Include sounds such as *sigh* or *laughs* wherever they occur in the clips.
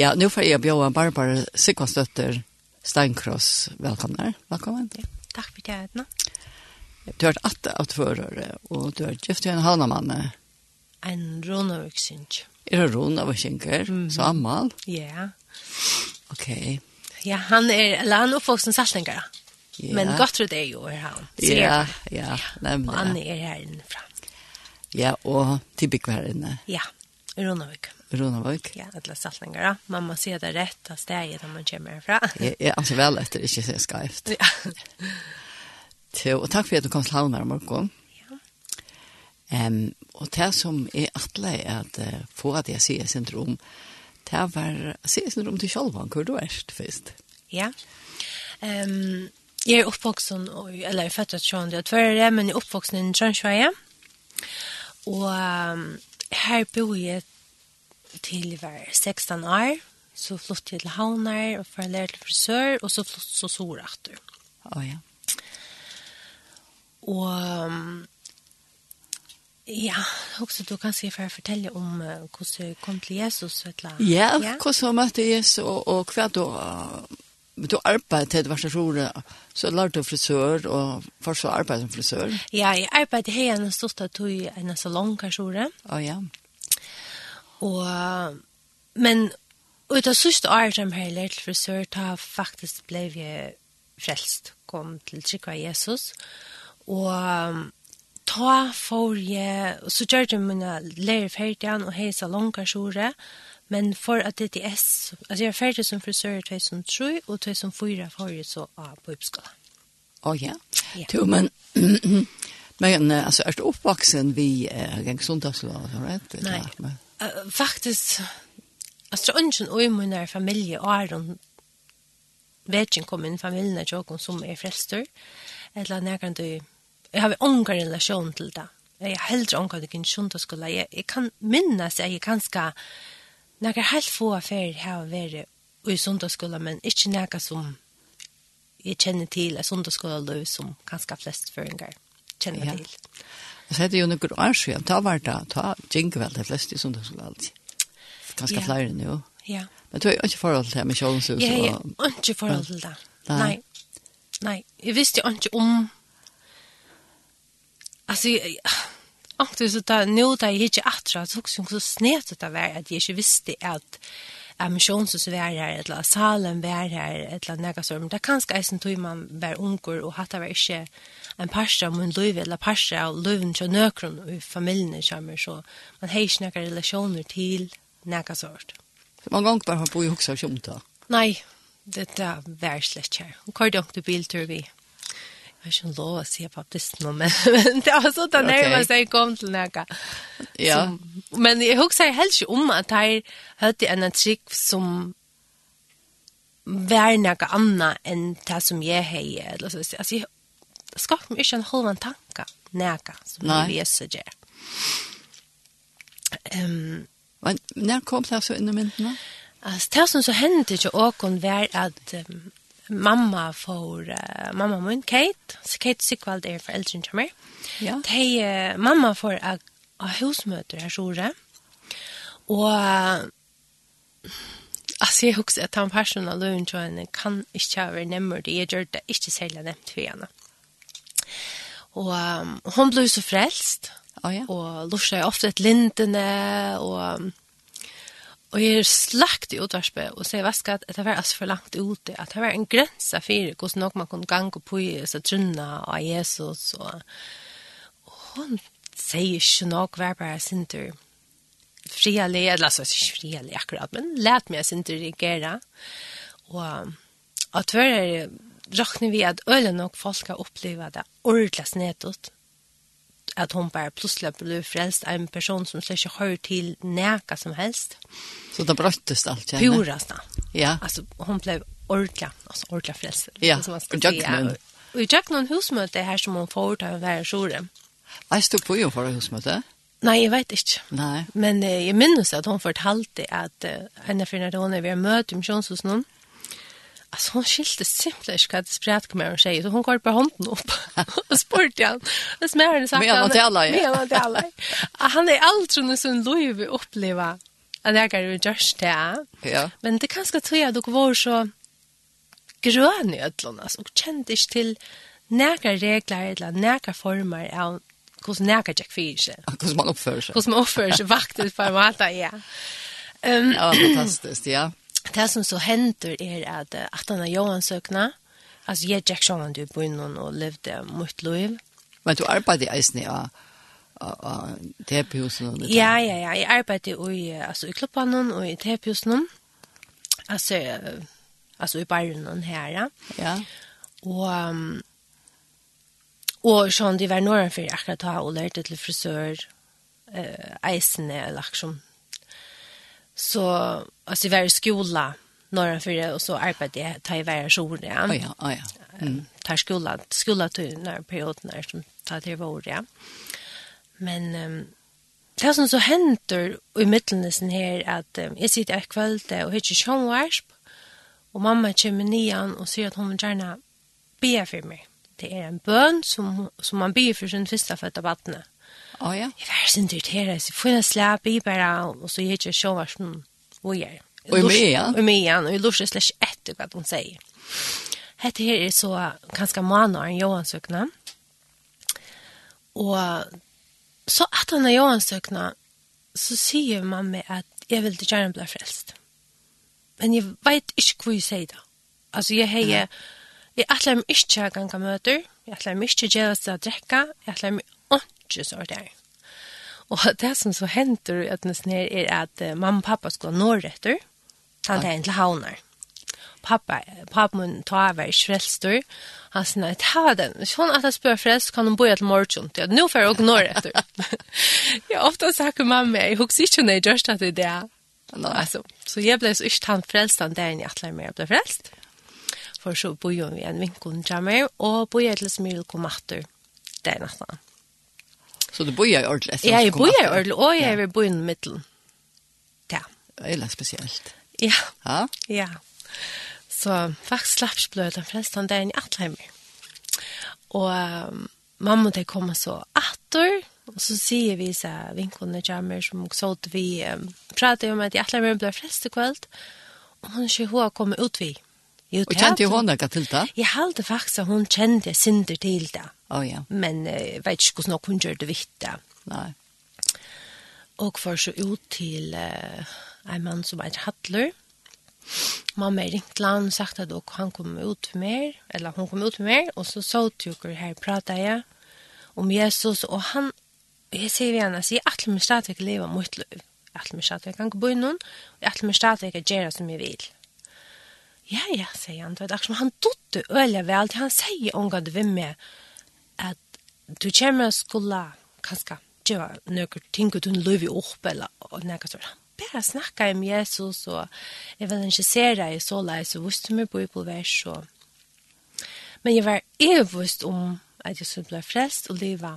Ja, nu får jag bjuda Barbara Sikonsdötter Steinkross. Välkomna. Välkommen. Tack för det. Du har varit att förare och du har gift en hanamann. En ronavöksink. Är det ronavöksinker? Mm. Så ammal? Ja. Okej. Okay. Ja, han är, eller han är uppvuxen saltlängare. Yeah. Men gott det är ju är han. Ja, ja, nämligen. Och han är här inne fram. Ja, och till inne. Ja, i Ronavöken. Ronavik. Ja, alla saltningar. Ja. Mamma ser det rett av steget når man kommer herfra. *laughs* jeg ja, alltså vel etter ikke se skarft. Ja. Så, og takk for at du kom till Halmar morgon. Ja. Um, og det som er atle er at uh, få att jag ser syndrom. Det var ser syndrom til själva hvor du er først. Ja. Ehm um, Jag är uppvuxen, eller jeg er født att tjån det er men jeg er oppvoksen i Trönsjöje. Og um, her bor jeg til jeg var 16 år, så flyttet jeg til Havnar og for å lære til frisør, og så flyttet jeg til Sorachter. Å ja. Og ja, også du kan si for å fortelle om uh, hvordan du kom til Jesus. Etla. Ja, ja, hvordan du møtte Jesus, og, og hva du... Uh, du arbeidde til det store, så lærte du frisør, og først så arbeidde som frisør. Ja, jeg arbeidde her en stort at du i en salong, kanskje. Å oh, ja. Ja. Og, men ut av sørste året som jeg lærte til frisør, da faktisk ble jeg frelst, kom til Trikva Jesus. Og ta for jeg, og så gjør jeg mine lærer ferdig og hei salonger sjore, men for at det er S, altså jeg er ferdig som frisør i 2003, og 2004 får jeg så av på oppskolen. Å oh, ja, ja. Jo, men, *clears throat* men altså, er du oppvaksen vi uh, gang sundagsloven, right? Nei. Ja, men, Uh, faktisk, altså, det er ikke noe min familie og er hun vet ikke om min familie er noen som er frelster, eller nærkere du, jeg har ikke relasjon til det. Jeg har heller ikke noen kjønt til skolen. Jeg, jeg kan minnes at jeg ganske, nærkere helt få affærer har vært i sundagsskolen, men ikke nærkere som jeg kjenner til, er sundagsskolen som ganske flest føringer kjenner ja. til. Så hette jo noen år siden, ta var det, ta gikk vel de fleste som det skulle alltid. Ganske ja. flere nå. Ja. Men du har ikke forhold til det med kjølenshuset? Jeg har ikke forhold til det. Nei. Nei. Jeg visste jo ikke om... Altså, jeg... Ankt så da, nå da jeg ikke atra, så også så snet det var at jeg ikke visste at at emissionshuset var her, eller salen var her, eller nega sånn. Det er kanskje eisen tog man var unger, og hatt det var ikke... Äh, en parst av min liv, eller parst av liven til nøkron og familien kommer, så man har ikke noen relasjoner til noen sort. Så Man ganger bare har bo i hoksa og kjomta? Nei, det er var slett her. Hun kvar dunk til biltur vi. Jeg har ikke lov å si baptisten nå, men men det var sånn at nærmest jeg kom til noe. Ja. men jeg husker helst ikke om at jeg hørte en trikk som vær noe annet enn det som jeg heier. Altså, jeg skapte meg ikke en halv en tanke, näka som Nei. vi är så Um, Ehm, vad kom det så inn i myndene? Alltså det som så hände ju och var att um, mamma får uh, mamma min Kate, så Kate Sickvald är för äldre än mig. Ja. De, uh, mamma får att uh, husmøter her, stora. Og uh, altså, jeg husker at han personen av løven tror han kan ikke ha vært nämmer det. Jag gör det ikke særlig nämnt for henne. Og um, hon ble så frelst. Oh, ja. Og lorsa jeg ofte et lintene. og, og jeg slagt i utvarspe, og sier jeg vaska at det var altså for langt ute, at det var en grensa for hvordan nok man kunne gange på i seg trunna av Jesus, og, og hun sier ikke nok hver bare sin tur frialig, eller altså ikke frialig akkurat, men let meg sin tur reagere, og at hver er råkner vi at øyne nok folk har opplevd det ordentlig snedått. At hun bare plutselig ble frelst av en person som slik ikke hører til næka som helst. Så det brøttes alt, kjenne? Purast da. Ja. Altså, hun ble ordentlig, altså ordentlig frelst. Ja, som man skal og jøkken. Og i jøkken noen husmøte her som hun får til å være sjore. Veist du på jo for husmøte? Nei, jeg vet ikke. Nei. Men eh, jeg minnes at hun fortalte at uh, en av henne da hun er ved å møte misjonshusen noen, Alltså hon skilte simpelt inte vad sprätt kommer hon säger. Så hon går på hånden upp och spurte han. Det smär henne sagt. Menar till alla. Menar till alla. Han är allt som en sån lov uppleva. at jeg är jo just det. Ja. Men det kan skal tror at dere var så grøn i ödlorna. og kjente ikke til nære regler eller nære former av hos näka jag fyrs. Hvordan man oppfører seg. Hvordan man oppfører seg, faktiskt på en måte, ja. Um, ja, fantastiskt, ja det som så er at at ana han er Johan søkna, Alltså jeg Jack Sean du på innan og levde mot liv. Men du arbetade i eisen, ja terapihusen. Ja, ja, ja. Jeg arbetade i altså, i klubban og i terapihusen. Alltså altså i baren her. Ja. ja. Og sånn, de var nåren for akkurat da, og lærte til frisør, eh, eisene, eller liksom. Så alltså i varje skola några för och så arbetade jag ta i varje jour ja. Ja, oh ja. Mm. Tar skola, skola till när perioden är som tar till vår ja. Men um, det som så händer i mittelnesen här att um, jag sitter ett kväll och hittar Sjönvarsp och mamma kommer nian och säger att hon vill gärna be för mig. Det är en bön som, som man ber för sin första födda vattnet. Oh, ja. Jag var så irriterad, så får jag släpa i bara och så hittar Sjönvarsp och jag. Och med ja. Och med ja, och jag lustar slash etter hva hun sier. Hette her er så ganske månader en Johansökna. Och så han er Johansökna så sier man med att jag vill inte gärna bli frelst. Men jeg vet ikke hva jeg sier da. Altså jeg har mm. Jeg atler meg ikke å gange møter, jeg atler meg ikke å gjøre seg å drekke, jeg atler meg ikke så gjøre det. Og *laughs* det som så henter at Øtnes ned er at mamma og pappa skulle nå retter. Han det en til havner. Pappa, pappa mun tar av er skrelstor. Han sier, nei, ta den. Sånn at jeg spør frelst, kan hun bo til morgen. Ja, nå får jeg også retter. *laughs* ja, ofte sagt mamma, jeg husker ikke når jeg gjør det til det. No. Altså, så jeg ble så ikke tant frelst den dagen jeg atler meg. jeg ble frelst. For så bor vi en vinkel og bor jeg til Smyril kom atter den nesten Så du bor i ordentlig? Ja, jeg bor i ordentlig, og jeg vil bo i midten. Ja. Det Eller spesielt. Ja. Ja? Ja. Så faktisk slapp ikke slappsblød den fleste han der i Atlheimer. Og um, mamma det kommer så atter, og så sier vi så vinkene kommer som også vi um, prater om at i ble frelst i kveld, og hun er ikke hun har kommet ut vidt. Jo, og kjente jo hun ikke til det? Jeg halte faktisk at hun kjente synder til det. Oh, ja. Men jeg uh, vet ikke hvordan hun gjør det vitt det. Nei. Og for så ut til uh, en mann som er Hattler. Mamma er ringt til han og sagt at han kom ut for mer, eller hun kom ut for mer, og så så tjokker her pratet jeg om Jesus, og han, og jeg sier vi henne, jeg sier at min stadigvæk leve mot liv. At min stadigvæk kan gå på innom, og at min stadigvæk gjør det som jeg vil. Mm ja, ja, sier han. Det er akkurat han dotte øyelig vel, til han sier unga du vil med at du kommer og skulle kanskje gjøre noen ting du løver opp eller og noe sånt. Han bare snakker om Jesus og evangeliserer i så leis og visste meg bibelvers og Men jeg var evust om at jeg skulle bli frelst og leve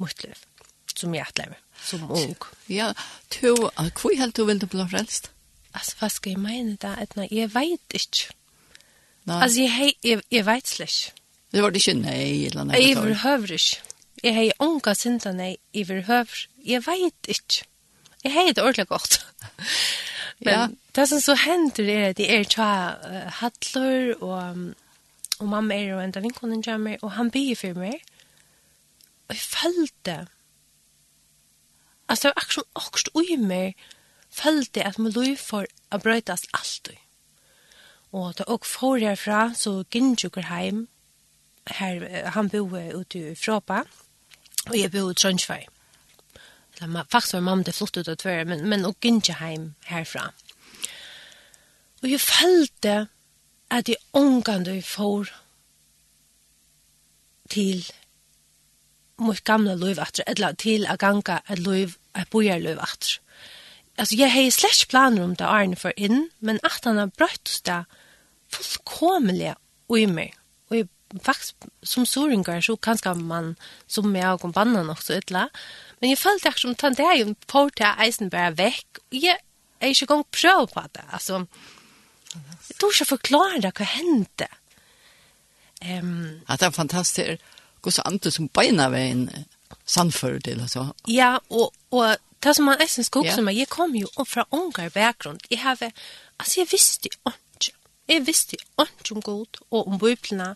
mot liv, som jeg atlever, som ung. Ja, to, hvor helt du ville bli frelst? altså, hva skal jeg mene da? Nei, jeg vet ikke. Nei. Altså, jeg, hei, jeg, jeg vet slik. Det var det ikke nei, eller nei? Jeg behøver ikke. Jeg har unga synda nei, jeg behøver. Jeg vet ikke. Jeg har det ordentlig godt. *laughs* Men ja. det som så hender er at jeg er tja uh, hattler, og, og mamma er og enda vinkonen kommer, og han byr for meg. Og jeg følte. Altså, det var akkurat akkurat ui meg, følte at min liv får å brøytas alltid. Og da og får herfra, så gikk jeg hjem. her, han bor ute i Fråpa, og jeg bor i Trøndsvei. Faktisk var mamma det flott ut av tvær, men, men og gynnsjukker hjem herfra. Og jeg følte at jeg omgående får til mot gamla liv attra, eller til å ganga et liv, et bojarliv attra alltså jag har slash planer om det är för in men att han har bröt det fullkomliga och i mig och i faktiskt som såringar så kanske man som jag och banan så illa men jag följde också som tant det är ju en porta Eisenberg väck och jag är ju gång pröv på det alltså jag tror jag förklarar det vad hände ehm att det är fantastiskt Gustav Anton som beina beinavägen sannfører til, altså. Ja, og, og det som man eisen skog som jeg kom jo opp fra ungar bakgrunn. Jeg har, altså jeg visste ikke. Jeg visste ikke om god og om bøyplene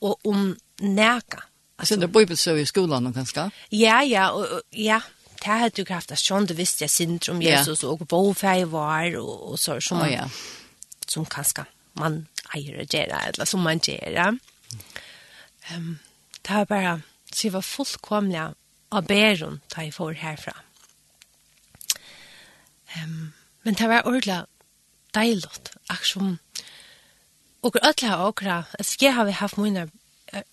og om næga. Altså det er bøypelsøy i skolan kanskje? Ja, ja, og, ja. Det hadde jo kraft at sånn, det visste jeg sint om Jesus og bofei var og, og så, som, oh, ja. som kanskje man eier å gjøre, eller som man gjør. Um, det var bare, så jeg var fullkomlig av bæren da jeg får herfra. Um, men det var ordentlig deilig, akkurat som og ødelig har akkurat, altså jeg har haft mine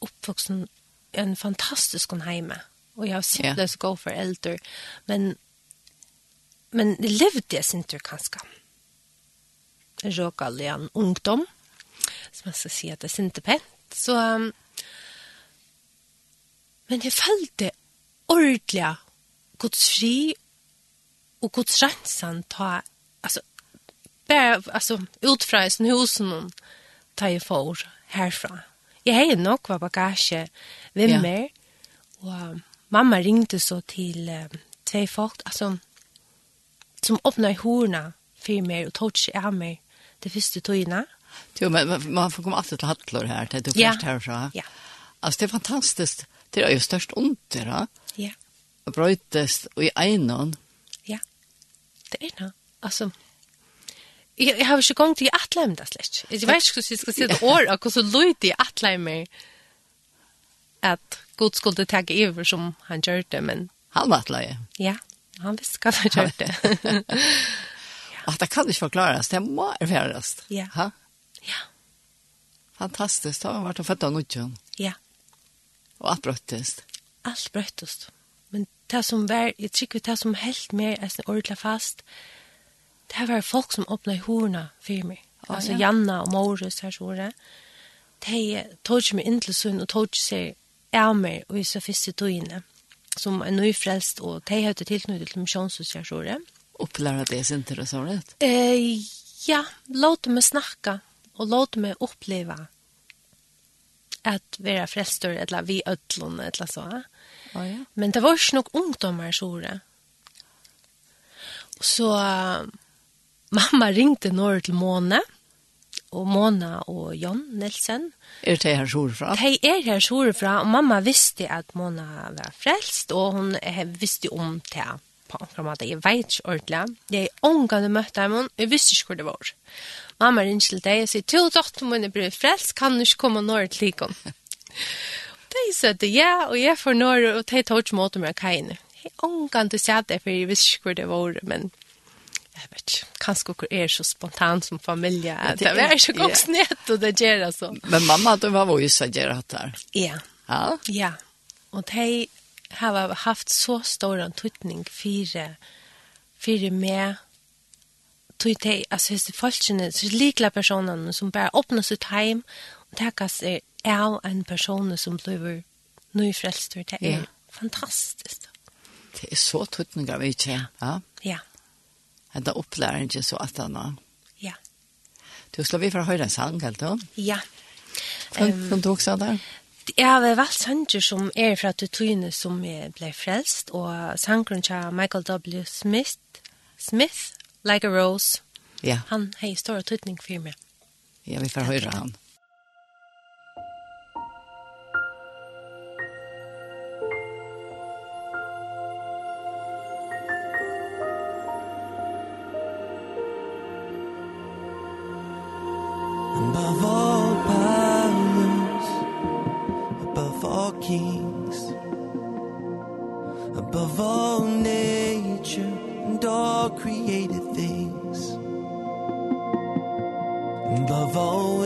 oppvoksen en fantastisk heime, og jeg har simpelthen så god for eldre, men men det levde jeg sin tur kanskje. Råkall i en ungdom, som jeg skal si at det er sinte pent. Så, um, men jeg følte ordentlig gods fri og Guds rensan ta altså, bare, altså, utfra i sin husen ta i for herfra. Jeg har nok var bagasje ved ja. mig och mamma ringte så til eh, två folk altså, som öppnar horna for meg og tog sig av meg det første togene. Jo, men man får komme alltid til hattlor her, det du ja. først herfra. Ja. Altså, det er fantastisk. Det er jo størst ont det. Ja. Och bröjtest och i enon det er det. Altså, jeg, jeg har ikke gang til å atle det slett. Jeg vet ikke hvordan jeg skal si det år, og hvordan løy det atle er at Gud skulle takke over som han gjør det, men... Han var atle, ja. Ja, han visste hva han gjør det. *laughs* Og det kan ikke forklares, det må erfares. Ja. Ha? Ja. Fantastisk, da har han vært og født av nødgjøn. Ja. Og alt brøttest. Alt brøttest det som var, jeg trykker det som helt mer, er sånn ordentlig fast, det var folk som åpnet horna for meg. Ah, altså ja. Janna og Morus her så det. De tog meg inn til sunn og tog seg av meg og i så første togene som er nøyfrelst og de hadde tilknyttet til misjonshus her så det. Opplærer det sin til det så rett? Eh, ja, låt meg snakke og låt meg oppleve at være frelstor eller vi ødlån eller så. Ja Ja. Men det var ikke nok ungdommer, så det. Så uh, mamma ringte når til Måne, og Mona og Jon Nelsen. Er det her sjore fra? De er her sjore fra, og mamma visste at Mona var frelst, og hun visste om det på en måte. Jeg vet ikke ordentlig. Jeg omgående møtte dem, og jeg visste ikke hvor det var. Mamma ringte til deg og sier, «Til dotter min er frelst, kan du ikke komme når til likom?» *laughs* de søtte, ja, og jeg får når, og de tog ikke måte med kajene. Jeg er ångan til sæt det, for jeg visste ikke hvor det var, men jeg vet ikke, kanskje hvor er så spontan som familie, at det er så godt snett, og det gjør det sånn. Men mamma, du var jo så gjør det her. Ja. Ja? Ja. Og de har haft så stor antutning fire, fire med, tog de, altså, hvis det folkene, så likla personene som bare åpner sitt heim, og takkast er av en person som blir nyfrelst. Det er ja. fantastisk. Det er så tøtninger vi ikke, ja? Ja. Det er opplæringen så at han har. Ja. Du skal vi for høre en sang, helt da? Ja. Kan du også der? Jeg har valgt sanger som er fra Tutuine som ble frelst, og sangeren til Michael W. Smith, Smith, Like a Rose. Ja. Han har en stor tøtning for meg. Ja, vi får høre han. kings Above all nature and all created things. Above all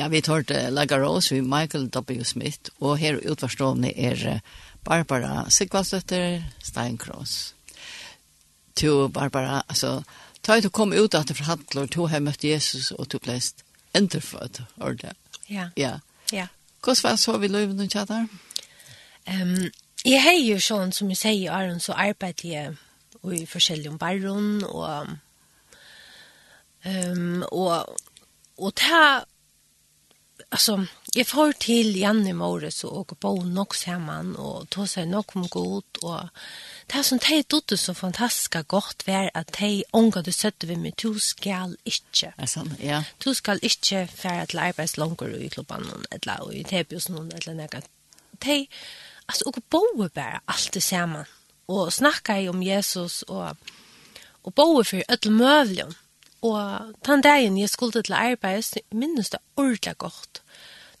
Ja, vi tar det Laga Rose med Michael W. Smith, og her utvarstående er Barbara Sigvastøtter Steinkross. To Barbara, altså, ta du kom ut at det forhandler, to har møtt Jesus, og to blest enterfødt, or det? Ja. Ja. Ja. Hvordan var så vi løyven og tjater? Um, jeg har jo sånn, som jeg sier, Aron, så arbeider jeg i forskjellige barron, og, um, og, og ta alltså jag får till Janne Morris och åker på nog samman och ta sig nog om god och det som de dotte så fantastiska gott var att de ångar du sätter vi med du skall inte alltså, ja. du skall inte färra till arbetslångor i klubban eller i någon eller något. De alltså åker på bara allt det samman och i om Jesus och och boer för öll mövljon Og den dagen jeg skulle til arbeid, minnes det ordentlig godt.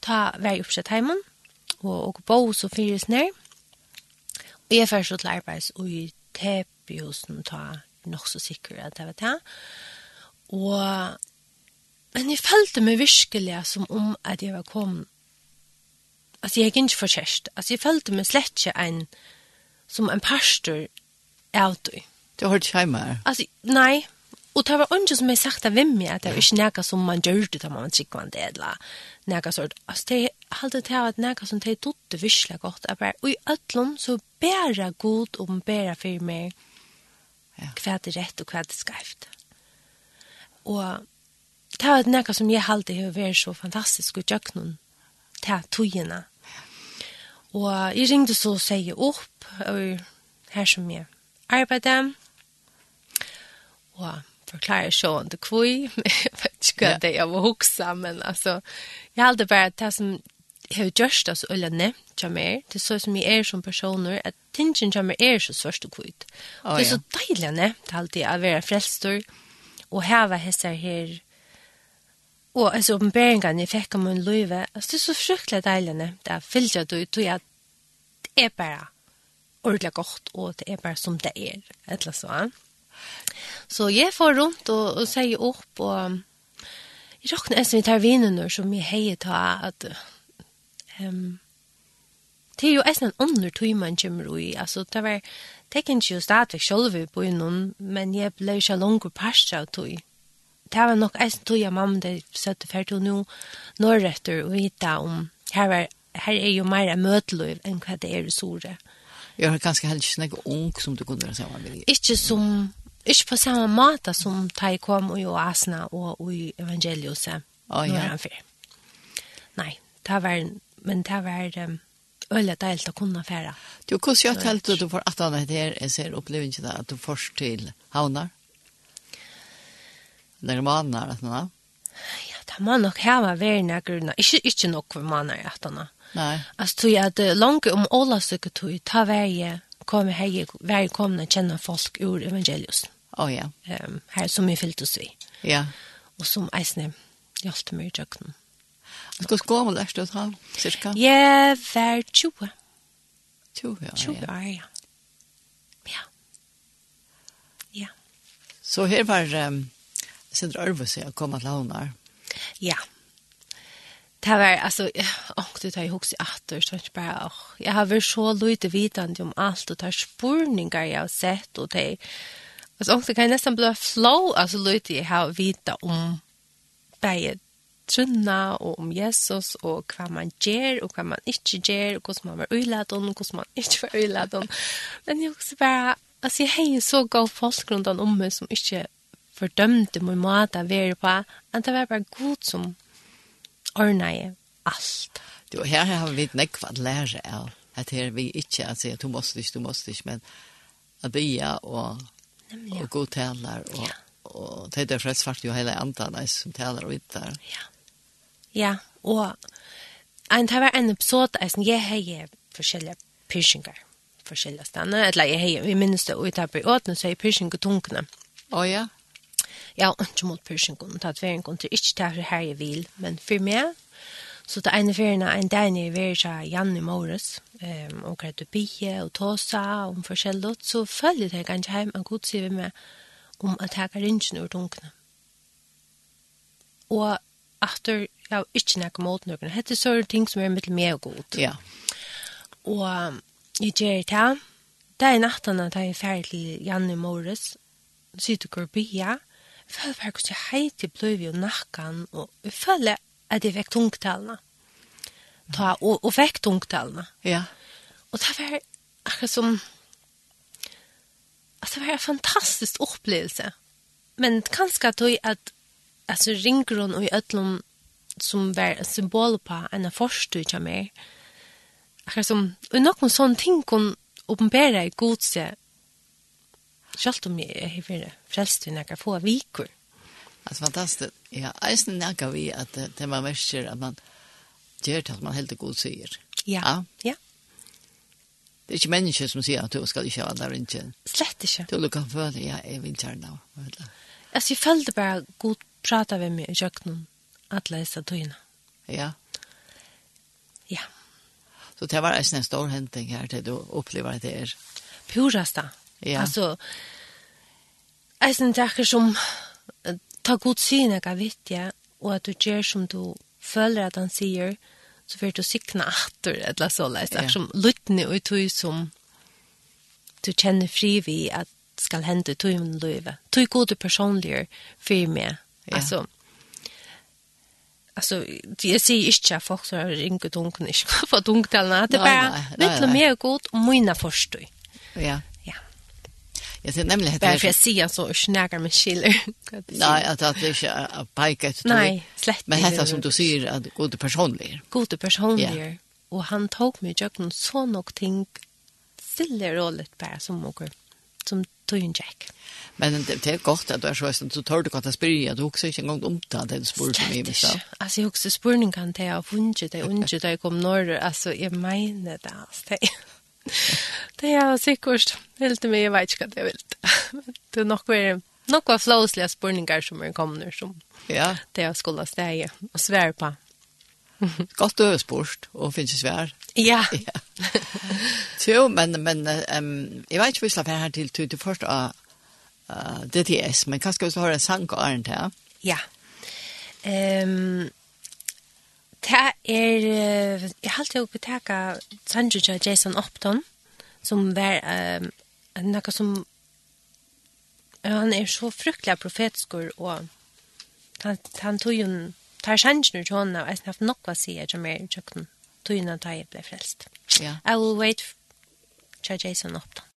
Ta vei oppsett heimen, og, og bo så fyres ned. Og jeg først til arbeid, og i tepehusen ta nok så sikker at det var det. Og, men jeg følte meg virkelig som om at jeg var kommet. Altså, jeg er ikke for kjærest. Altså, jeg følte meg slett ikke en, som en pastor av det. Du har hørt hjemme? her. Altså, nei, Og det var ikke som jeg sagt av hvem jeg, at det var ikke noe som man gjør det da man trykker man det, eller noe sånt. Altså, det er alltid til at noe som det er dutt virkelig godt. Jeg bare, og i øtlån så bæra god og bæra for meg hva det er rett og hva det er skreft. Og det var noe som jeg alltid har vært så fantastisk og gjør noen til togene. Og jeg ringde så og sier opp, og her som jeg arbeidet, og förklara så inte kvui. *laughs* Jag vet inte vad det är att huxa, men alltså, jag hade bara det som jag har gjort det så ölla nämnt jag mer. Det är så som jag är som personer, att tingen jag mer är så svårt och kvui. Det är så dejligt nämnt alltid att vara frälstor och häva hästar här Og altså åpenberingen jeg fikk om min løyve, altså det er så fryktelig deilig det er fyllt du, du er det er bare ordentlig godt, og det er bare som det er, et eller sånn. Så jeg får rundt og, og sier opp, og jeg råkner en som vi tar vinen som jeg heier ta, at um, det er jo en under tog man kommer i, altså det var, det kan ikke jo stadigvæk selv på innom, men jeg ble ikke langt parst av tog. Det var nok en tog jeg mamma det søtte ferdig og nå, når etter å vite om, her, var, her er jo mer møteløy enn hva det er i Sore. Jeg har er ganske helst ikke ung som du kunne være sammen med. Ikke som Ikke på samme måte som de kom i oasene og i evangeliuset. Oh, ja. han fyr. Nei, det var, men det var um, øyelig deilt å kunne fære. Du, hvordan gjør telt du får at han er her, jeg ser opplevelsen at du først til havnar? Eller manar, at han er? Ja, det må nok hava vært nærgrunna. Ikke, ikke nok for manar, at han er. Nei. Altså, tror jeg at langt om åla søker tog, ta vært kom här varje kommer att kjenne folk ur evangelius. Oh, ja. Um, her som vi fyllt oss i. Ja. Og som eisne hjälpte meg i tjöknen. Hur gammal är du då, cirka? Jeg var 20. 20 ja. 20 år, ja. Ja. Ja. Så her var um, Sindra Örvus jag kom att låna. Ja, det var, alltså, åh, det tar ju också att och sånt bara, åh, jag har väl så lite vitande om allt och tar spurningar jag har sett och det, alltså, åh, det kan nästan bli flow, alltså lite jag har vita om bäget trunna og om Jesus og hva man gjør og hva man ikke gjør og hvordan man var øylet og hvordan man ikke var øylet men jeg også bare altså jeg har jo så god folk rundt om meg som ikke fordømte min måte å være på at det var bare god som ordnaði alt. Du, her har vi nekva at lære av. At her vi ikke at sier, du måste ikke, du måste ikke, men at bya og, Nemlig, og god taler, og, ja. og det er flest svart jo hele andre som taler og vittar. Ja, ja og en tar var en episode, jeg har forskjellige pyrsinger, forskjellige stedene, eller jeg har, vi minnes det, og jeg tar på åtene, så er pyrsinger tungene. Å oh, ja, ja, ikke mot pyrkjengen, og tatt veien til ikke ta for her jeg vil, men for meg, så det ene ferien er en dag når jeg vil ta Janne Måres, um, og greit å bie, og tåsa, om forskjellig, så følger jeg ganske hjem, og god sier vi meg om at jeg kan ringe ur dunkene. Og etter, jeg har ikke noe mot noen, dette er sånne ting som er mitt mer god. Ja. Og jeg gjør det. Her, Det er nattene da jeg er ferdig til Janne Morris, sitter og går bia, føler bare hvordan jeg heiter jeg bløy og nakken, og jeg føler at jeg fikk tungtallene. Ta, og, og fikk tungtallene. Ja. Og det var akkurat som, altså det var en fantastisk opplevelse. Men kanskje at jeg, at, altså ringer hun og i ødlom som var en symbol på en av forstudja mer. Akkurat som, og noen sånne ting kunne åpenbære i god seg, Selv om jeg har vært frelst til noen få viker. Det er fantastisk. Ja, eisen nækker vi at det man verser at man gjør til at man helt god sier. Ja, ja. Det er ikke mennesker som sier at du skal ikke ha der ikke. Slett ikke. Du kan føle, ja, jeg vil gjerne. Altså, jeg følte bare god prata med meg i kjøkkenen at lese tøyene. Ja. Ja. Så det var eisen en stor henting her til du opplever det her. Purasta. Ja. Alltså Eisen tackar som ta god syn jag vet ja och att du gjør som du føler at han sier, så får du sikna atter, eller så läs ja. som lutne og tog som du kjenner fri vi at skal hende tog min löve. Tog gode personlige för mig. Ja. altså, alltså jag säger inte att folk så har ringt och dunkna inte för dunkna det är bara mitt och mer god och mina förstår. Ja. Jag ser nämligen att det är... Varför så och snägar med skiller. Nej, att det inte är pajkat. Nej, slett Men detta som du säger, att god personlig. God personlighet. Yeah. Och han tog mig i ögonen så någonting stille rollet bara som åker som tog en jack. Men det är gott att du är så att du tar det gott att spyrja. Du också inte en gång omtad den spår som är med Alltså jag också spårning kan ta av funge det. Unge det kom norr. Alltså jag menar det det er sikkert helt med jeg vet ikke hva det vil. *laughs* Det er nok väl nok av flåslige spurningar som er kommet, som ja. det jag skulle stäga og svære på. *laughs* Gott du spurst och finns ju svär. Ja. *laughs* ja. Jo, men men um, jeg vet inte vad jag ska til till først av uh, DTS men hva skal vi ska höra en sang og Arnt här. Ja. Ehm um, det er, jeg halte jo betaka Sandra Jason Upton, som var um, noe som, han er så fruktelig profetskur, og han, han tog jo, en, tar sjansen til henne, og jeg har haft nok å si, at jeg tror mer i kjøkken, tog jo når jeg ble frelst. Ja. I will wait for Jason Upton.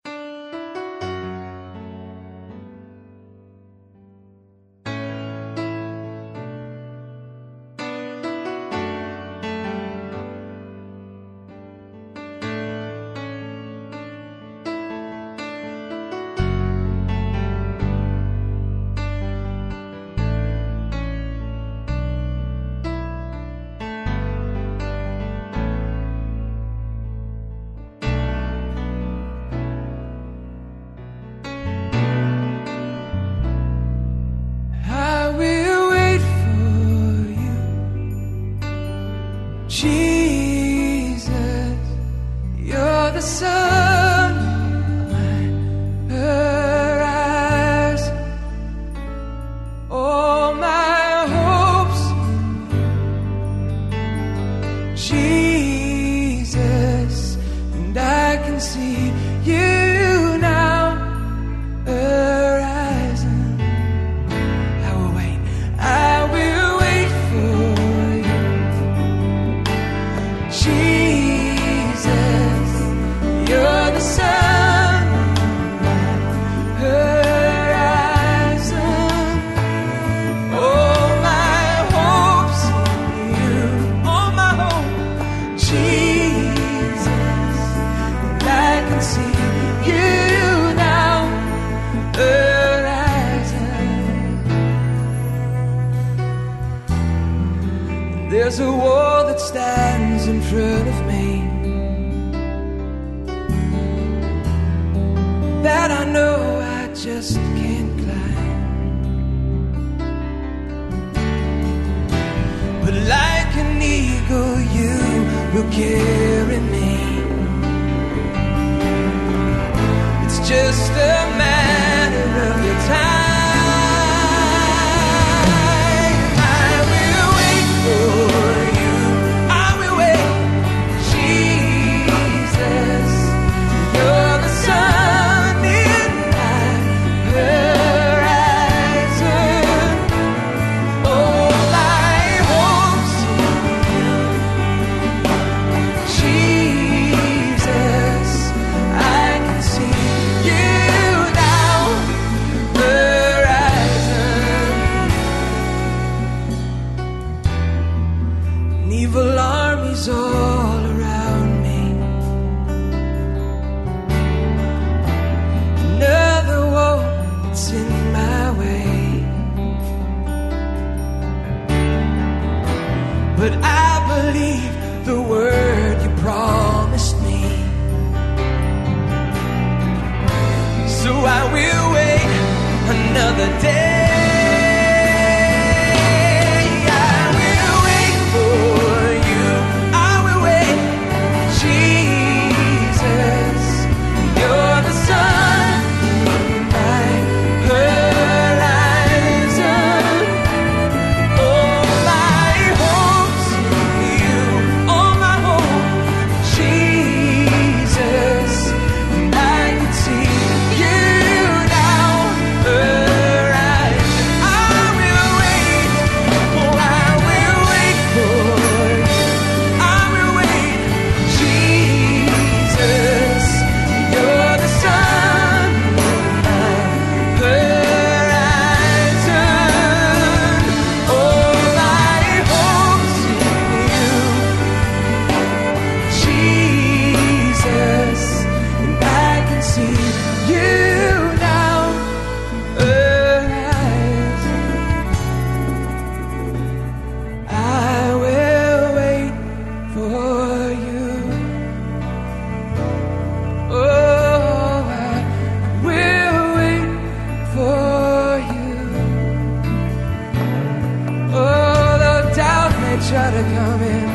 try to come in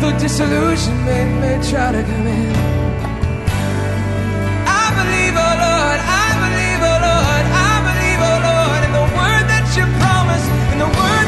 The disillusionment may try to come in I believe, oh Lord, I believe, oh Lord I believe, oh Lord In the word that you promised In the word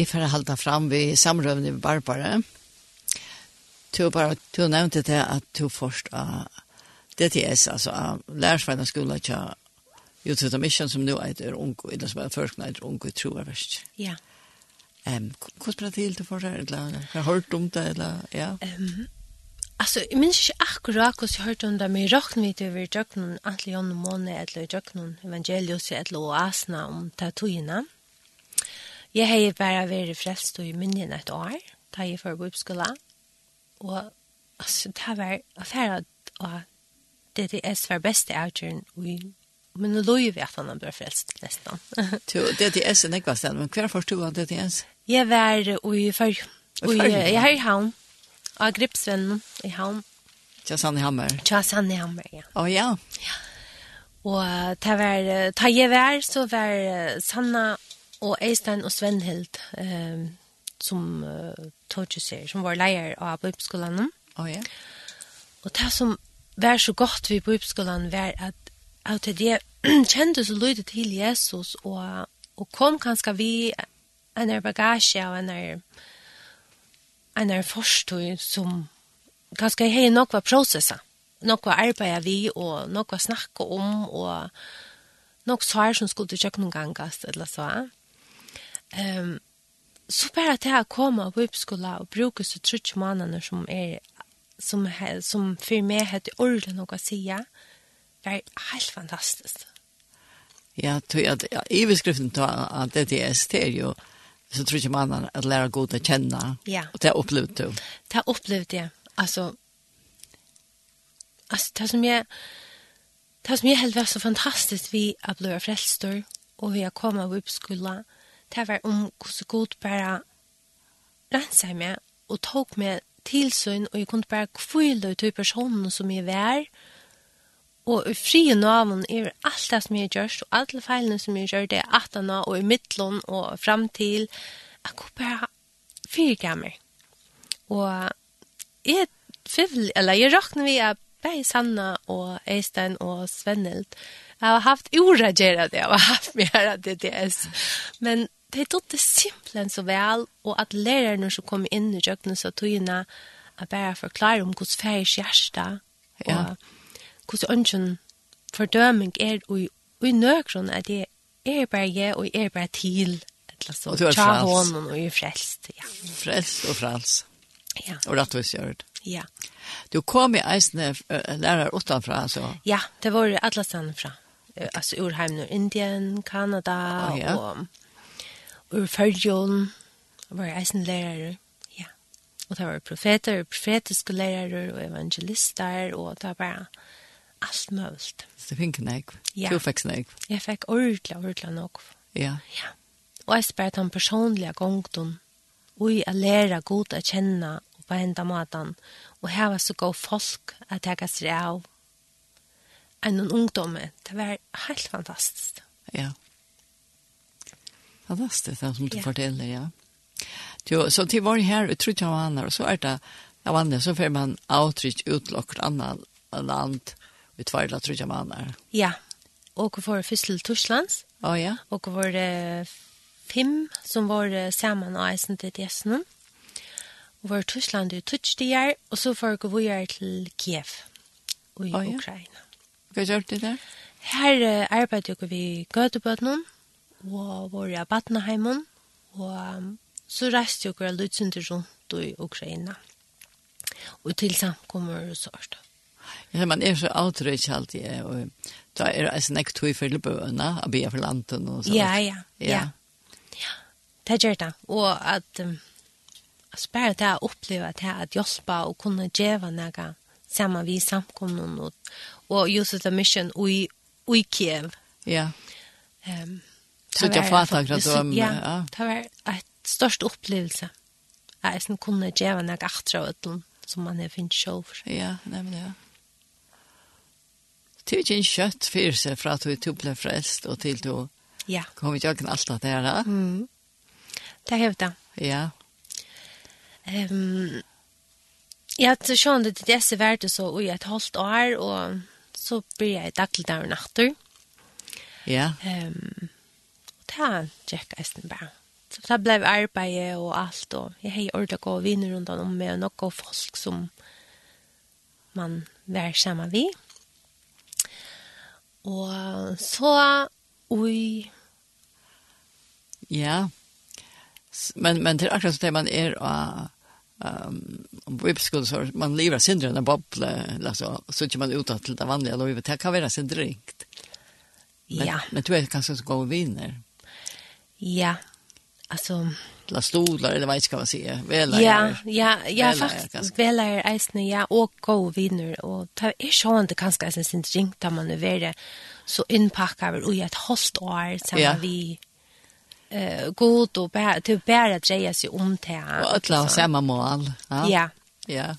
vi får halda fram vi samrövning med Barbara. Du bara du nämnt det att du först av DTS alltså av lärsvarna skola tja Youth Mission som nu är ung eller som är försknad ung i tror jag värst. Ja. Ehm hur spelar det till för det eller har hört om det eller ja. Ehm Alltså, jag minns inte akkurat hur jag hörde om det, men jag råkade mig över Jöknun, antingen och Måne, eller Jöknun, evangelius, eller oasna om tatuina. Jeg har bare vært frelst og i minnen et år, da jeg var på oppskola. Og altså, det var affæret av DDS var beste avgjøren i Men nu låg ju vi att han blev frälst nästan. Jo, *laughs* DTS er nekva sted, men hver först du var DTS? Jag var i förr. Jag har i havn. Av gripsvännen i havn. Tja Sanne Hammer. Tja Sanne Hammer, ja. Å ja. Ja. Og ta var, ta jeg var, så var Sanna Og Eistein og Svenhild, eh, som uh, tågjuser, som var leier av Bibelskolen. Å oh, ja. Og det som var så godt ved Bibelskolen var at, at det *clears throat* kjente så lydet til Jesus, og, og kom kanskje vi en bagasje og en er en er forstøy som kanskje hei nok var prosessa. Nok var arbeid vi, og nok var snakket om, og nok svar som skulle tjøkken gangast, eller så um, så bare til jeg kommer på uppskola og bruka så trutje måneder som er som, som for meg heter ordet noe å si, var helt fantastisk. Ja, tog jag ja, i beskriften då att det är stereo så tror jag man att lära god att känna ja. och det upplevde du. Det upplevde jag. Alltså alltså det som jag det som jag helt var så fantastiskt vi att bli frälstor och vi har kommit upp skolan det var om hvordan god bare rensa meg og tok meg tilsyn, og jeg kunne bare kvile ut i personen som jeg var, og i fri av er alt det som jeg gjør, og alle feilene som jeg gjør, det er at han og i midtlån og frem til, jeg kunne bare fire gammel. Og jeg tvivl, eller jeg råkner vi at Bei Sanna og Eistein og Svennelt. Jeg har haft ordet gjerne det, jeg har haft mer av DTS. Men det tog det simpelthen så vel, og at lærerne som kom inn i kjøkkenet så togene, at bare forklare om hvordan færges ja. og hvordan ønsken fordøming er, og, og i nøkron er det er bare jeg, og er bare til, eller så, tja hånden, og er frelst, ja. Frelst og frelst. Ja. Og rettvis gjør det. Ja. Du kom i eisene lærer utenfra, så? Ja, det var alle stedene fra. Altså, Urheim, Nord-Indien, Kanada, oh, ja. og ur fyrjon, var eisen lærere, ja. Og det var profeter, profetiske lærere og evangelister, og det var alt mølt. Så det fikk nek? Ja. Du fikk nek? Jeg fikk ordentlig, ordentlig nok. Ja. Ja. Og jeg spør at han personlige gongton, og jeg lærer god å kjenne og på henda maten, og her var så god folk at jeg kan se av enn en ungdommer. Det var helt fantastisk. Ja. Ja Jag läste det som du yeah. forteller, ja. Jo, så til var her, och tror ikke han var andra och så er det jag vann så får man outreach ut och annat land vi tvärla tror jag var andra. Ja. var først til Torslands. Å, Ja Og Och var det fem som var samman och eisen til Dessen. Og var Torsland i touch og så får vi gå til Kiev i och ja. Ukraina. Hva gjør du där? Här arbetar jag vid Göteborg og var våre batneheimen, og så reiste jo kvar lutsunder rundt i Ukraina. Og til samkommer og sånt. Ja, man er så outrage alltid, og da er det en ekk tog for bøene, å be for landet og sånt. Ja, ja, ja. Ja, det gjør det. Og at, um, altså bare det å oppleve det, at hjelpe og kunne gjøre noe sammen vi samkommer og, og just det mission i, i Kiev. Ja. Um, Så jag fattar att de ja, det var ett störst upplevelse. Jag är sen kunde ge en jag åt som man har fint show. Ja, nej men ja. Det är ju en kött för sig för att du tog blev frälst och till då. Ja. Kom inte jag allt det här. Mm. Det har det. Ja. Ehm um, Ja, så sjón det desse vart så og et halvt år og så blir jeg daglig der natter. Ja. Ehm um, det gikk Eisenberg. bare. Så det ble arbeidet og alt, og jeg har ordet å gå vinner rundt om med noen folk som man var sammen vi. Og så, oi. Ja, men, men til akkurat som det man er og um, bibelskolen så man lever sindre en boble, altså, så ikke man ut til det vanlige lovet, det kan være sindringt. Men, ja. men du er kanskje så vinner. viner. Ja, alltså la stolar eller vad jag ska man säga. Väl Ja, ja, ja faktiskt väl är isne ja och go vinner och ta är ju inte kanske sen sin drink där man är det så inpackar väl och ett host år så ja. vi eh god och bär till bära dreja sig om till. Och alla samma mål. Ja. Ja. ja.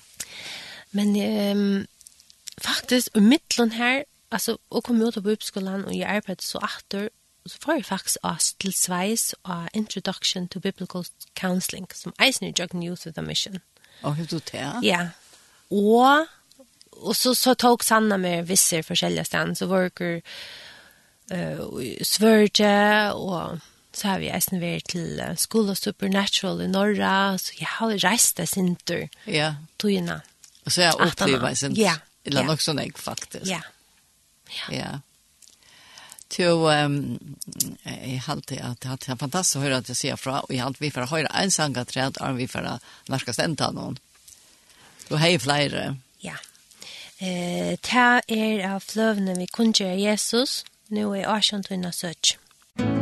Men ehm faktiskt i mitten här alltså och kom ut på uppskolan och jag arbetade så åter så får jeg faktisk oss til sveis og Introduction to Biblical Counseling, som eisen i Joggen Youth with a Mission. Og hva du til? Ja. Og, og så, så tok Sanna med visse forskjellige steder, så worker uh, Sverige, og så har vi eisen vært til uh, School of Supernatural i Norra, så jeg har reist det sinter. Ja. Togene. Og så har jeg opplivet sin. Ja. Eller ja. nok sånn jeg faktisk. Ja. Ja. Ja till ehm jag hade at det er fantastisk å høre at jeg sier fra och jag hade vi för att höra en sanga träd og vi för att närska stenta noen. Du har flere. Ja. Eh ta er av fløvene vi kunne gjøre Jesus nå er Arshantunna söch. Mm.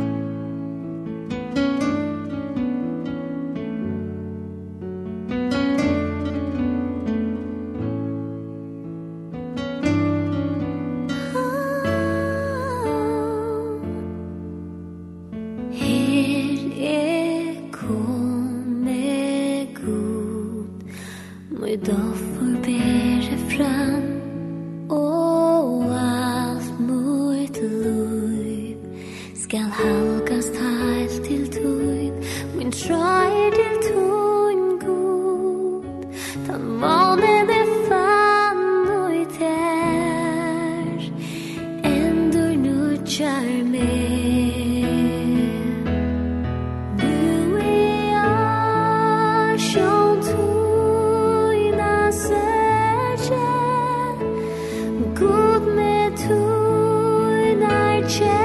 却。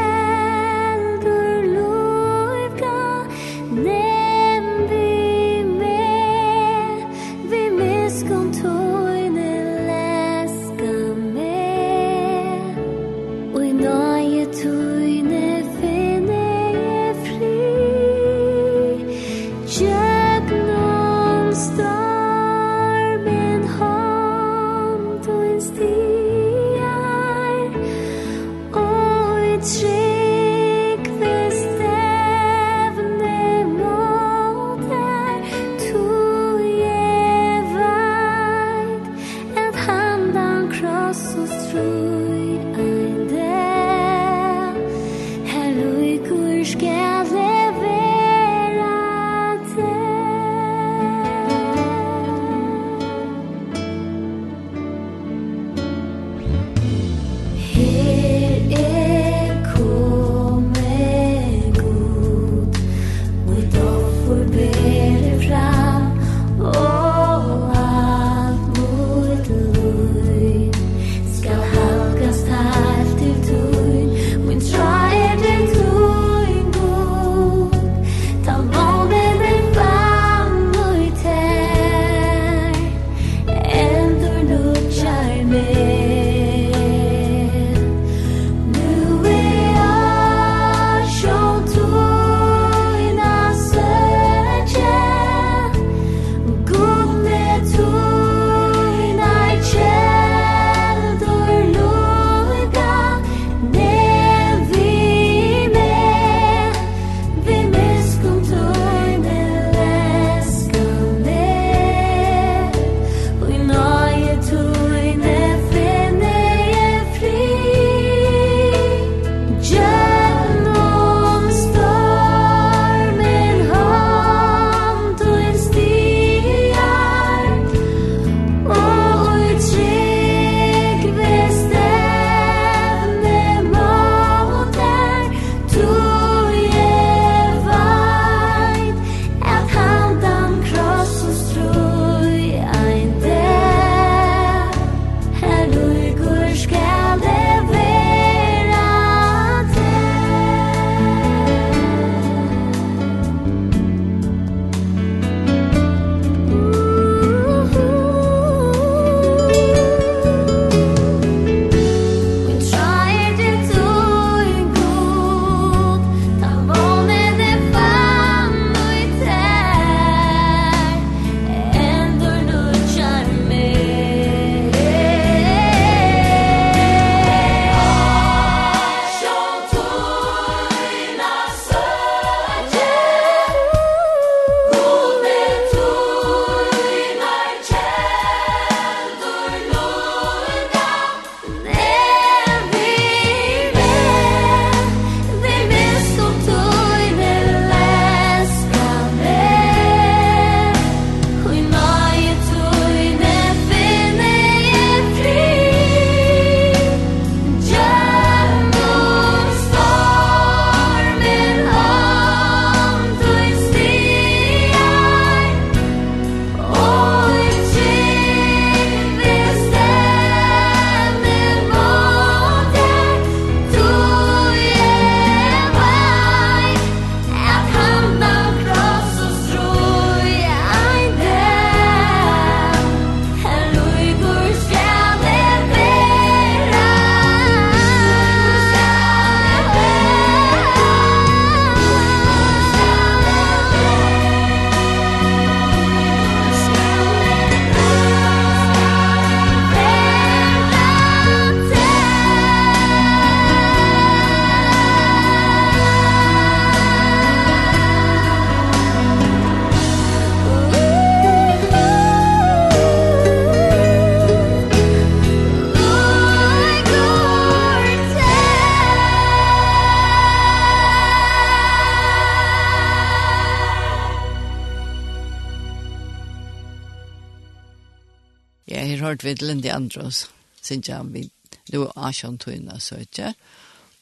vid Lindy Andros, synes jeg vi, det var Asjon Tøyna ikke.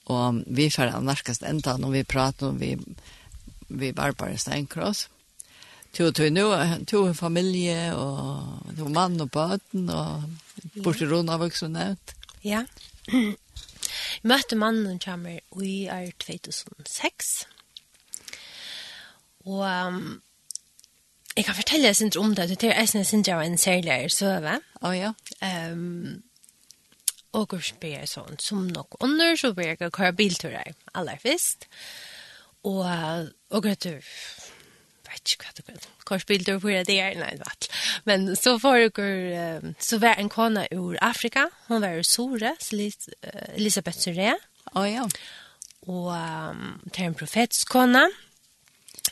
og vi får av nærkast enda når vi prater om vi, vi Barbara Steinkross. Tu og tu nu, tu er familie, og tu mann og bøten, og borti rona var nevnt. Ja. Jeg *clears throat* møtte mannen kommer i er 2006. Og um, jeg kan fortelle sin om det, det er jeg synes jeg var en særlig søve. Mm Ja, ja. og hvor spør jeg sånn, som nok under så blir vill jag köra bilturer først. Og, og och du, vet ikke hva det går. Korsbilder på det er, nei, vet. Men så foregår, så var en kona ur Afrika, hun var ur Sore, Elisabeth Sore. Å oh, ja. Og um, det er en profetisk profetskona.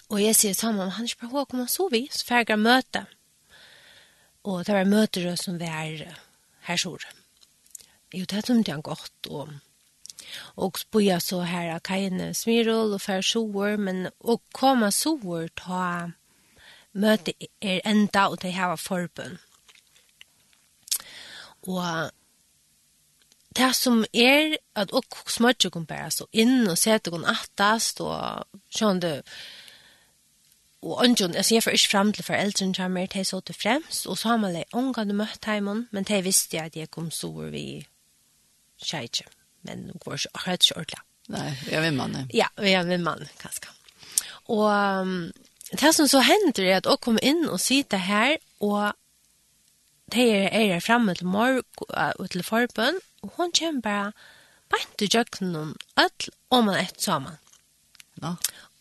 Og jeg sier sammen, han er ikke på hva så vi, så ferger møte. Mm Og det var møter som var her sår. Jo, det som det er godt, og og spøya så her av kajene smirol og fær soer, men å komme soer ta møte er enda og det her var forbund. Og det som er at å smøtje kom bare så inn og sette kom attast og skjønne det og ungen, altså jeg får ikke frem til foreldrene som er til så til fremst, og så har man litt unga du møtt heimen, men det visste jeg at jeg kom så over vi tjeitje, men hun går ikke akkurat ikke ordentlig. Nei, jeg vil mann. Ja, jeg vil mann, kanskje. Og um, det som så hender er at å komme inn og sitte her, og det er jeg er fremme til morgen og til forbund, og hun kommer bare bare til jøkkenen, alt om man etter sammen. Ja.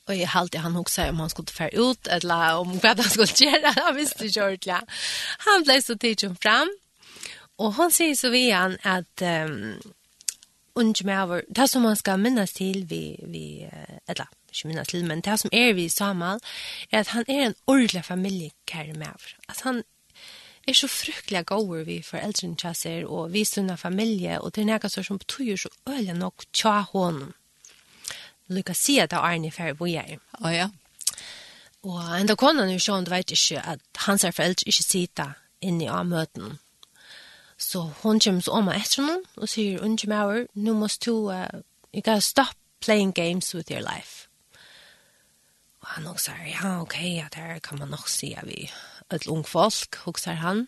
Og jeg halte han också om han skulle fære ut eller om hva han skulle gjøre, *laughs* Han visste ikke ordentlig. Han ble så tidsom fram. og han sier så vid han at um, unge med over, det som man skal minnes til, vi, vi eller ikke minnes til, men det som er vi Samal er at han er en ordentlig familiekære med over. At han er så fruktelig gåver vi foreldrene kjasser, og vi sunner familie, og det er noe som betyr så øyelig nok tja hånden lukka Lucasia da Arne fer bojer. Å ja. Og enda konan jo sjån, du vet ikke at hans er foreldre ikke sitter inne i møten. Så hon kommer så om etter noen og sier, unge mauer, nå må du, uh, you gotta stop playing games with your life. Og han også sier, ja, ok, ja, der kan man nok si at vi et ung folk, hokser han.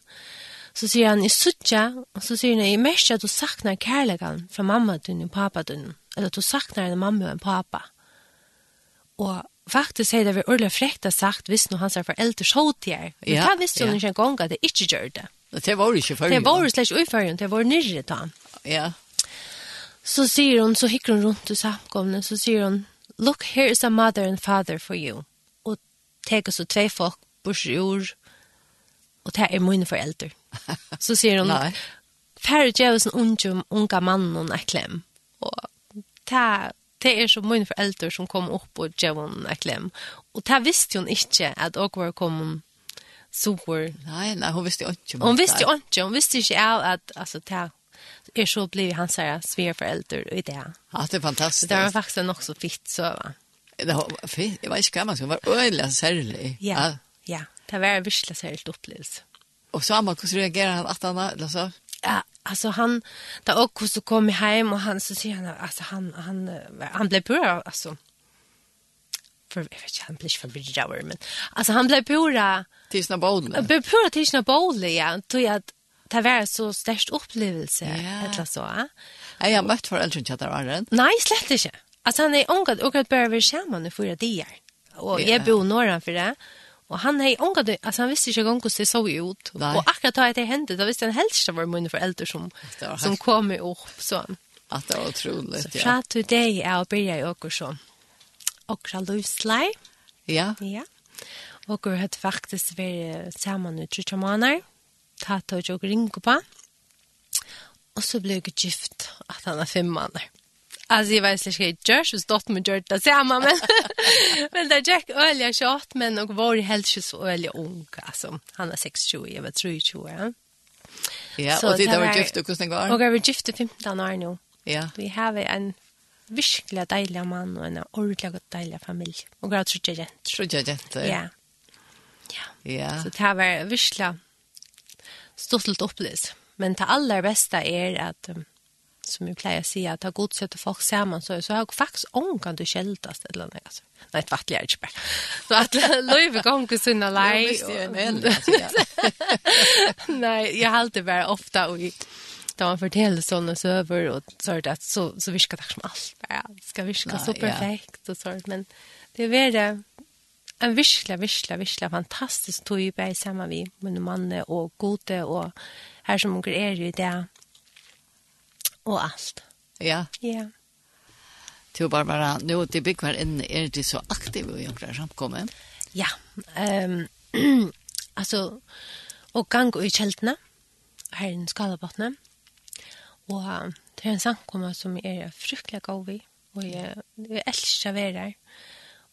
Så sier han, i suttja, og så sier han, i mest at du saknar kærlegan fra mamma din og pappa din eller du saknar en mamma og en pappa. Og faktisk er det vi ordentlig frekt har sagt hvis noen hans er foreldre så til her. Men ja, det visste hun ja. ikke en gang at det ikke gjør det. Det var ikke før. Det var slett ikke før, det var nyrre da. Ja. Så sier hun, så hikker hun rundt i samkomne, så sier hun, look, here is a mother and father for you. Og teker så tve folk, bors i ord, og det er mine foreldre. Så sier hun, *laughs* færre djevesen unge, unga mannen og klem. Og ta det er så många foreldre som kom opp og gav hon en klem. Og det visste hun ikke at dere var kom super. Nei, nei, hun visste jo inte. Hon visste jo ikke, hon visste inte at altså, det er så blev han så här svärförälder i det. Ja, det är fantastiskt. Det var faktiskt nog så fitt så va. Det var fint, jeg vet ikke vad man ska vara öliga särlig. Ja. Ja, det var virkelig visla särskilt upplevelse. Och samma hvordan reagerer han at han eller så? Ja, alltså han då och så kom hem och han så säger han alltså han han han blev pura alltså för jag vet inte han blev för bridgeower men alltså han blev pura Tisna bowl. Blev pura tystna bowl ja tror jag det var så störst upplevelse yeah. eller så. Ja, jag mött för äldre chatta var Nej, slett inte. Alltså han är ungad och att börja vara skärmen i fyra dagar. Och jag bor norran för det. Og han hei ongat, altså han visste ikke gang hvordan det så ut. Nei. Og akkurat da det hendte, da visste han helst ikke var mine foreldre som, som kom opp. Så. At det var utroligt, ja. Så fra til deg er å begynne i åker så. Åker løslei. Ja. Ja. Åker hadde faktisk vært sammen i trutja måneder. Tatt og ringe på. Og så ble jeg gift at han er fem måneder. Alltså jag vet inte Josh och dotter med Jörd det samma men *laughs* men där Jack ölja short men och var helt så ölja ung alltså han är 26 jag var 23 ja. Ja, och det var gift och kusning var. Och jag var gift i 15 år nu. Ja. Vi har en virkelig deilig mann og en ordentlig deilig familie. Og jeg tror ikke jenter. Tror ikke jenter. Ja. Ja. ja. Så det har vært virkelig stort litt. Men det aller beste er at um, som jag plejer att säga, att ha godsätt och folk samman så, så har jag faktiskt ångan du kältast eller något. Alltså. Nej, det vart jag inte bara. Så att *laughs* Löjve gång och sina lej. *laughs* Nej, jag har alltid varit ofta och då man fortäller sådana söver och det, att så, så viskar det som allt. Ja, det ska viska så perfekt och så. Men det är väl en virkelig, virkelig, virkelig fantastisk tog i sammen vi med manne og gode og her som hun er i det och alt. Ja. Ja. Till Barbara, nu til Big var inne, är du så aktiv i jag samkomme? Ja, ehm um, alltså och gang i kjeltene, her i Skalabottna. Och det är en samkomma som är fryktelig god vi, och jeg, jeg elsker å vara her,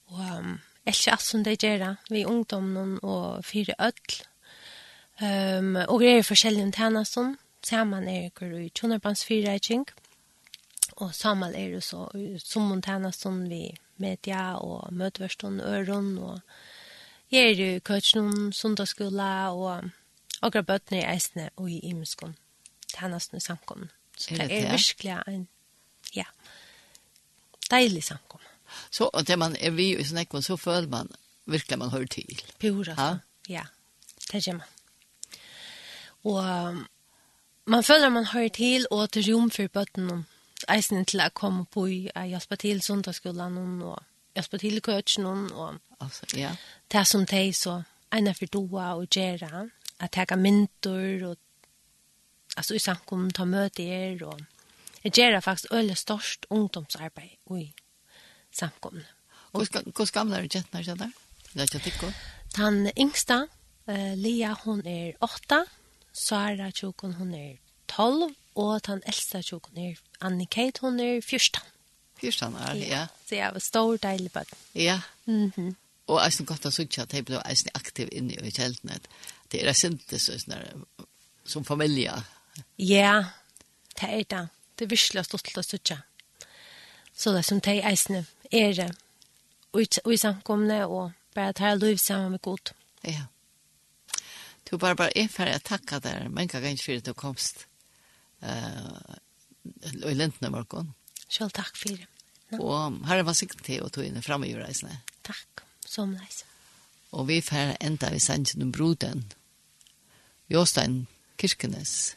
Och um, elsker alt som det gör vi ungdomen och fyra öll. Ehm um, och det är forskjellige tjenester, Saman er ykkur i Tjonorbans fyrreiking, og Samal er jo så som Montanaston vi media og møtverstånd øron, og jeg er jo køtjen sundagsskola, og akkurat bøttene i eisene og i imeskånd, tjenesten i samkommen. Så det er virkelig en, ja, deilig samkommen. Så og det man er vi i Snekvån, så føler man virkelig man hører til. Pura, ja. ja. Det gjør man. Og man føler man hører til og til rom for bøttene. Eisen til å komme på i å hjelpe til søndagsskolen og hjelpe til køtjen og altså, ja. det som de så en for doa og gjøre at jeg har myntor og altså i samkom ta møter og jeg gjør faktisk øyelig størst ungdomsarbeid i samkomne. Hvor hva gamle er det jentene er det der? Det er ikke tikk også? Den yngste, Lea, hun er åtta, Sara tjokon hun er 12, og at han eldste tjokon er Annie Kate, er 14. 14 er, ja. ja. Så jeg var stor deilig bøtt. Ja. Mm -hmm. Og eisen godt å sutja at jeg ble eisen aktiv inne i kjeltene. Det er sintes det sånn som familie. Ja, det er det. Det er virkelig stort å sutja. Så det som de eisen er det. Og i samkomne og bare at her liv sammen med god. Ja. Du bare bara er ferdig å tacka där. Men kan inte för at du komst. Uh, I lintna morgen. Selv takk för det. No. Og er man sikkert til å ta inn fremme i reisene. Takk, som leis. Og vi får enda vi sender den broden. Jostein Kirkenes.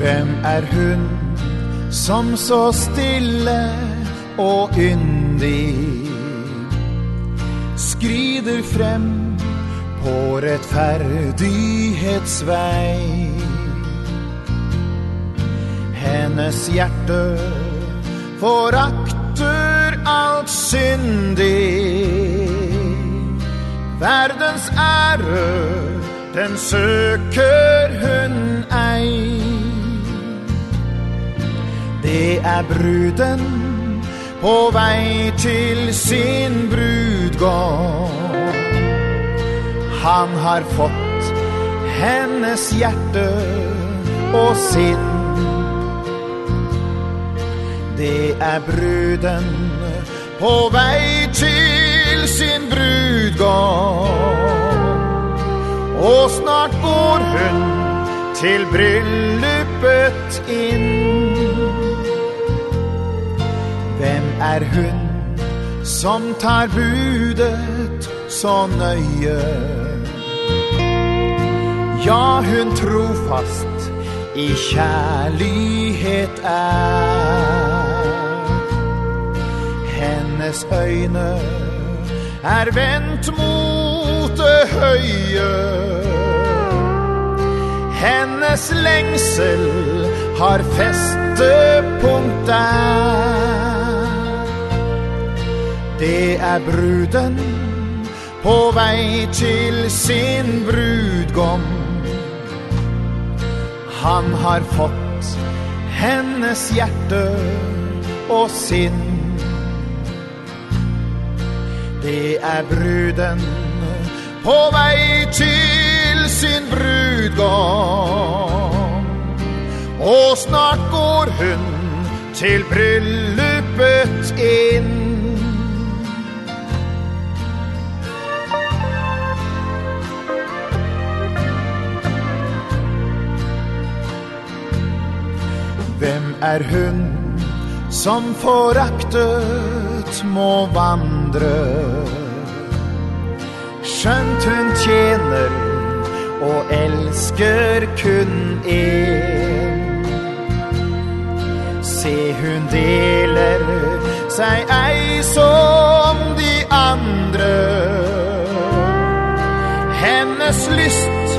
Hvem er hun som så stille og yndig skrider frem på rettferdighetsvei. Hennes hjerte forakter alt syndig. Verdens ære, den søker hun ei. Det er bruden på vei til sin brudgård. Han har fått hennes hjerte og sinn. Det er bruden på vei til sin brudgård. Og snart går hun til bryllupet inn. er hun som tar budet så nøye. Ja, hun trofast i kjærlighet er. Hennes øyne er vendt mot det høye. Hennes lengsel har festepunkt der. Det är bruden på väg till sin brudgom. Han har fått hennes hjerte och sin Det är bruden på väg till sin brudgom. Och snart går hon till bryllupet in er hun som foraktet må vandre. Skjønt hun tjener og elsker kun en Se hun deler seg ei som de andre. Hennes lyst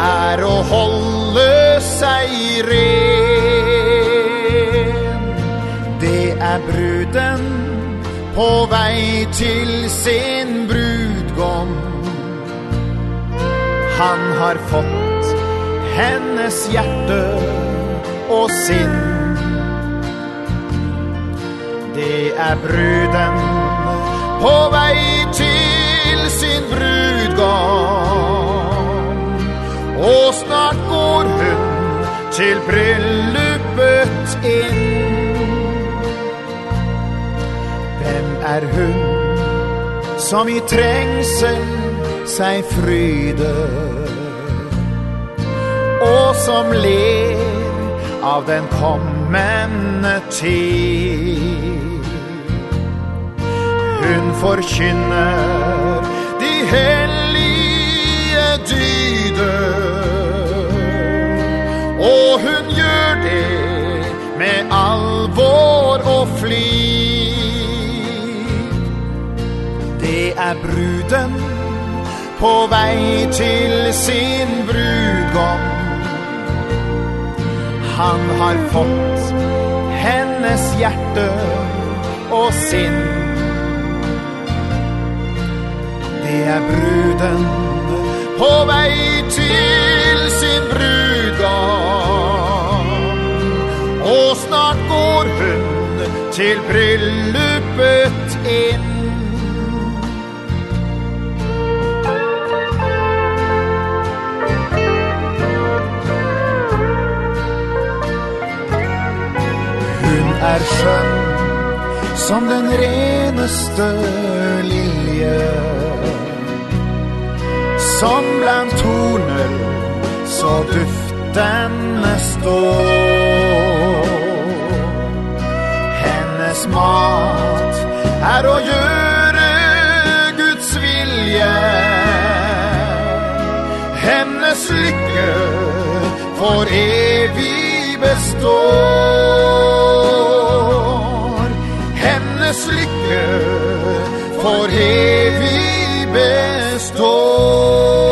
er å holde seg ren. på vei til sin brudgom. Han har fått hennes hjerte og sinn. Det er bruden på vei til sin brudgom. Og snart går hun til bryllupet inn. er hun som i trengsel seg fryder og som ler av den kommende tid. Hun forkynner de hellige dyder og hun gjør det med alvor og flir er bruden på vei til sin brudgom. Han har fått hennes hjerte og sinn. Det er bruden på vei til sin brudgom. Og snart går hun til bryllupet inn. er skjønn Som den reneste lilje. Som blant torner Så duftende står Hennes mat er å gjøre Guds vilje. Hennes lykke for evig består. Hennes lykke for evig består.